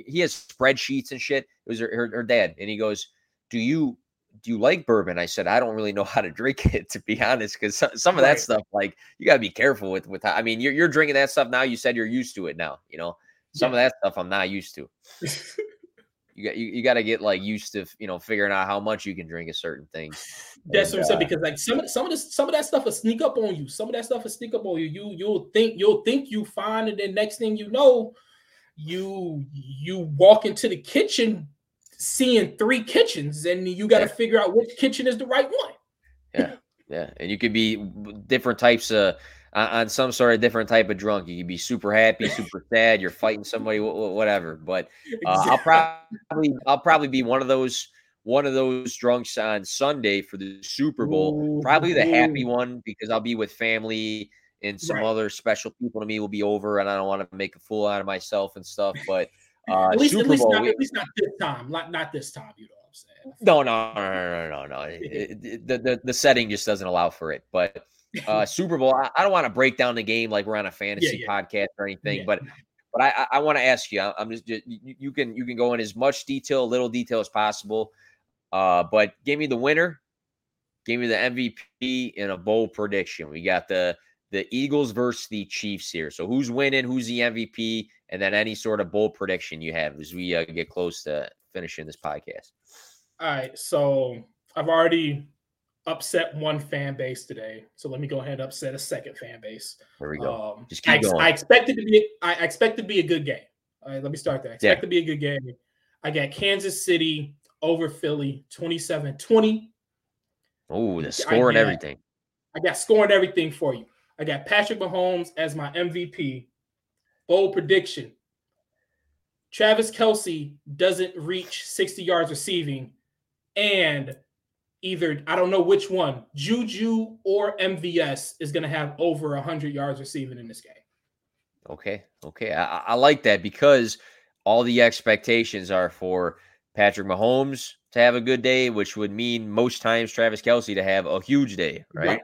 he has spreadsheets and shit. It was her, her, her dad. And he goes, Do you do you like bourbon? I said, I don't really know how to drink it, to be honest, because some, some of that stuff, like you got to be careful with. With I mean, you're, you're drinking that stuff now. You said you're used to it now. You know, some yeah. of that stuff I'm not used to. you got you, you got to get like used to you know figuring out how much you can drink a certain thing. That's and, what I'm saying uh, because like some some of this some of that stuff will sneak up on you. Some of that stuff will sneak up on you. You you'll think you'll think you fine, and then next thing you know, you you walk into the kitchen seeing three kitchens and you got to yeah. figure out which kitchen is the right one. yeah. Yeah. And you could be different types of, on some sort of different type of drunk. You could be super happy, super sad. You're fighting somebody, whatever. But uh. I'll probably, I'll probably be one of those, one of those drunks on Sunday for the Super Bowl. Ooh, probably the happy one because I'll be with family and some right. other special people to me will be over, and I don't want to make a fool out of myself and stuff. But uh, at least, Super at least, Bowl, not, we, at least not this time. Not not this time. You know what I'm saying? No, no, no, no, no, no. It, it, the, the the setting just doesn't allow for it. But uh, Super Bowl, I, I don't want to break down the game like we're on a fantasy yeah, yeah. podcast or anything. Yeah. But But I I, want to ask you. I'm just, just you, you, can you can go in as much detail, little detail as possible. Uh, but give me the winner, give me the MVP in a bold prediction. We got the the Eagles versus the Chiefs here. So who's winning? Who's the MVP? And then any sort of bold prediction you have as we uh, get close to finishing this podcast. All right. So I've already upset one fan base today. So let me go ahead and upset a second fan base. There we go. Um, Just keep I, going. I expect it to be I expect to be a good game. All right, let me start there. I expect yeah. to be a good game. I got Kansas City over Philly 27-20. Oh, the score and everything. I got scoring everything for you. I got Patrick Mahomes as my MVP. Bold prediction. Travis Kelce doesn't reach 60 yards receiving, and either I don't know which one, Juju or MVS is going to have over 100 yards receiving in this game. Okay, okay, I, I, like that because all the expectations are for Patrick Mahomes to have a good day, which would mean most times Travis Kelce to have a huge day, right? Right.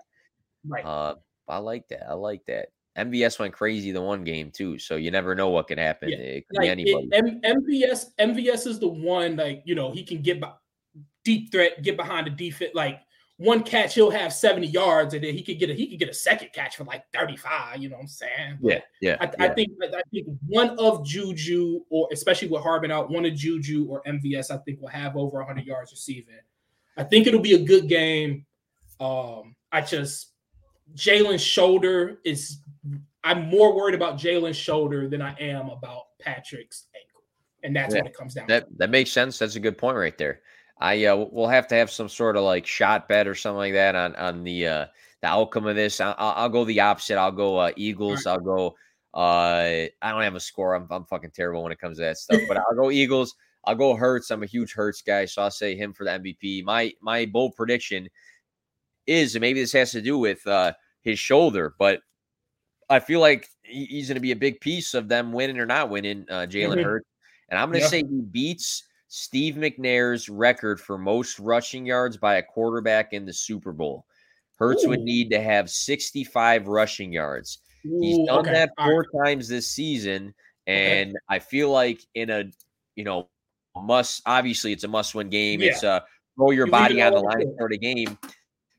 right. Uh, I like that. I like that. MVS went crazy the one game too, so you never know what can happen. Yeah. It could like be anybody. It, M- MVS MVS is the one like you know he can get by, deep threat, get behind the defense. Like one catch, he'll have 70 yards, and then he could get a he could get a second catch for like 35. You know what I'm saying? Yeah, yeah. I, yeah. I think I think one of Juju, or especially with Hardman out, one of Juju or MVS, I think will have over 100 yards receiving. I think it'll be a good game. Um, I just Jalen's shoulder is. I'm more worried about Jalen's shoulder than I am about Patrick's ankle, and that's yeah. what it comes down. That to. that makes sense. That's a good point right there. I uh, we'll have to have some sort of like shot bet or something like that on on the uh, the outcome of this. I'll, I'll go the opposite. I'll go uh, Eagles. Right. I'll go. Uh, I don't have a score. I'm I'm fucking terrible when it comes to that stuff. But I'll go Eagles. I'll go Hurts. I'm a huge Hurts guy, so I'll say him for the MVP. My my bold prediction is, and maybe this has to do with uh, his shoulder, but I feel like he's going to be a big piece of them winning or not winning. Uh, Jalen mm-hmm. Hurts, and I'm going to yeah. say he beats Steve McNair's record for most rushing yards by a quarterback in the Super Bowl. Hurts Ooh. would need to have 65 rushing yards. Ooh, He's done okay. that four right. times this season, and okay. I feel like in a you know must obviously it's a must win game. Yeah. It's a throw your you body on the line for the game.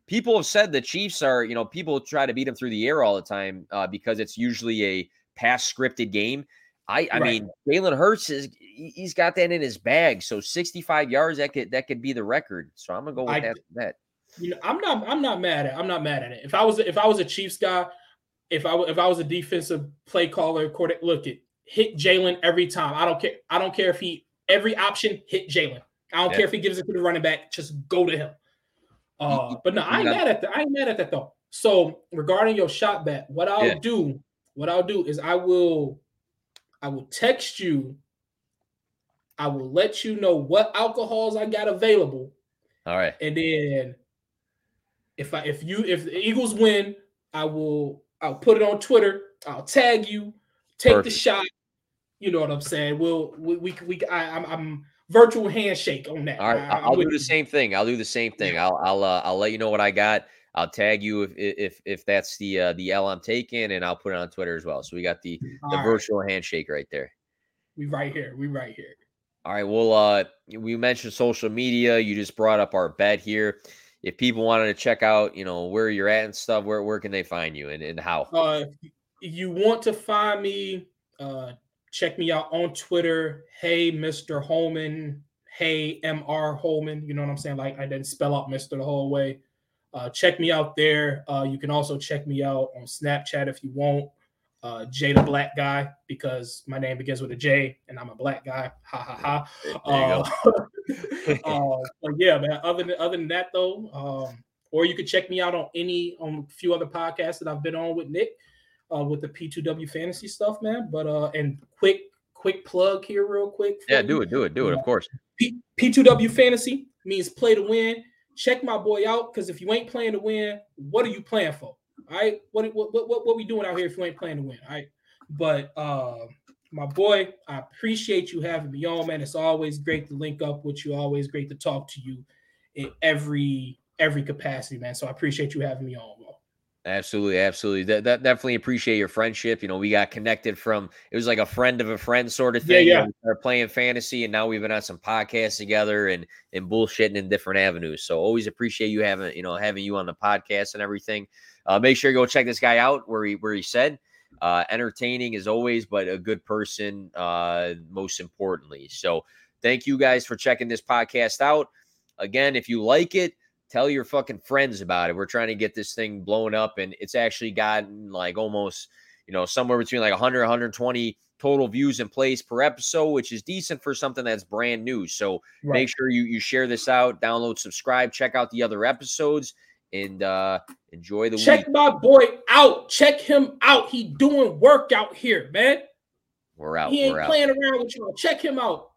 People have said the Chiefs are you know people try to beat them through the air all the time uh, because it's usually a pass scripted game. I, I right. mean, Jalen Hurts is he's got that in his bag. So 65 yards that could that could be the record. So I'm gonna go with I, that. That you know, I'm not I'm not mad at I'm not mad at it. If I was if I was a Chiefs guy, if I if I was a defensive play caller, look it hit Jalen every time. I don't care. I don't care if he every option hit Jalen. I don't yeah. care if he gives it to the running back. Just go to him. Uh, but no, I ain't mad at that. I ain't mad at that though. So regarding your shot bet, what I'll yeah. do, what I'll do is I will I will text you. I will let you know what alcohols I got available. All right. And then if I if you if the Eagles win, I will I'll put it on Twitter. I'll tag you, take Perfect. the shot. You know what I'm saying? We'll we we, we I, I'm, I'm virtual handshake on that. All right, I, will do the same thing. I'll do the same thing. I'll I'll uh, I'll let you know what I got. I'll tag you if if if that's the uh, the L I'm taking, and I'll put it on Twitter as well. So we got the the right. virtual handshake right there. We right here. We right here. All right. Well, uh, we mentioned social media. You just brought up our bet here. If people wanted to check out, you know, where you're at and stuff, where where can they find you and, and how? Uh, if you want to find me, uh, check me out on Twitter. Hey, Mr. Holman. Hey, Mr. Holman. You know what I'm saying? Like I didn't spell out Mr. the whole way. Uh, check me out there. Uh, you can also check me out on Snapchat if you want. Uh, Jay the Black Guy because my name begins with a J and I'm a black guy. Ha ha ha. Uh, uh, but yeah, man. Other than other than that though, um, or you could check me out on any on a few other podcasts that I've been on with Nick, uh, with the P2W fantasy stuff, man. But uh, and quick quick plug here, real quick. Yeah, do it, do it, do it. Of course. P- P2W fantasy means play to win check my boy out because if you ain't playing to win, what are you playing for? All right, what what what what we doing out here if you ain't playing to win? All right, but uh, my boy, I appreciate you having me on, man. It's always great to link up with you. Always great to talk to you in every every capacity, man. So I appreciate you having me on. Absolutely, absolutely. That, that definitely appreciate your friendship. You know, we got connected from it was like a friend of a friend sort of thing. Yeah, yeah. We started playing fantasy, and now we've been on some podcasts together and and bullshitting in different avenues. So always appreciate you having you know having you on the podcast and everything. Uh, make sure you go check this guy out where he where he said uh, entertaining as always, but a good person uh, most importantly. So thank you guys for checking this podcast out. Again, if you like it tell your fucking friends about it. We're trying to get this thing blown up, and it's actually gotten like almost, you know, somewhere between like 100, 120 total views in place per episode, which is decent for something that's brand new. So right. make sure you you share this out, download, subscribe, check out the other episodes, and uh enjoy the week. check week. my boy out. Check him out. He doing work out here, man. We're out. He ain't We're playing out. around with y'all. Check him out.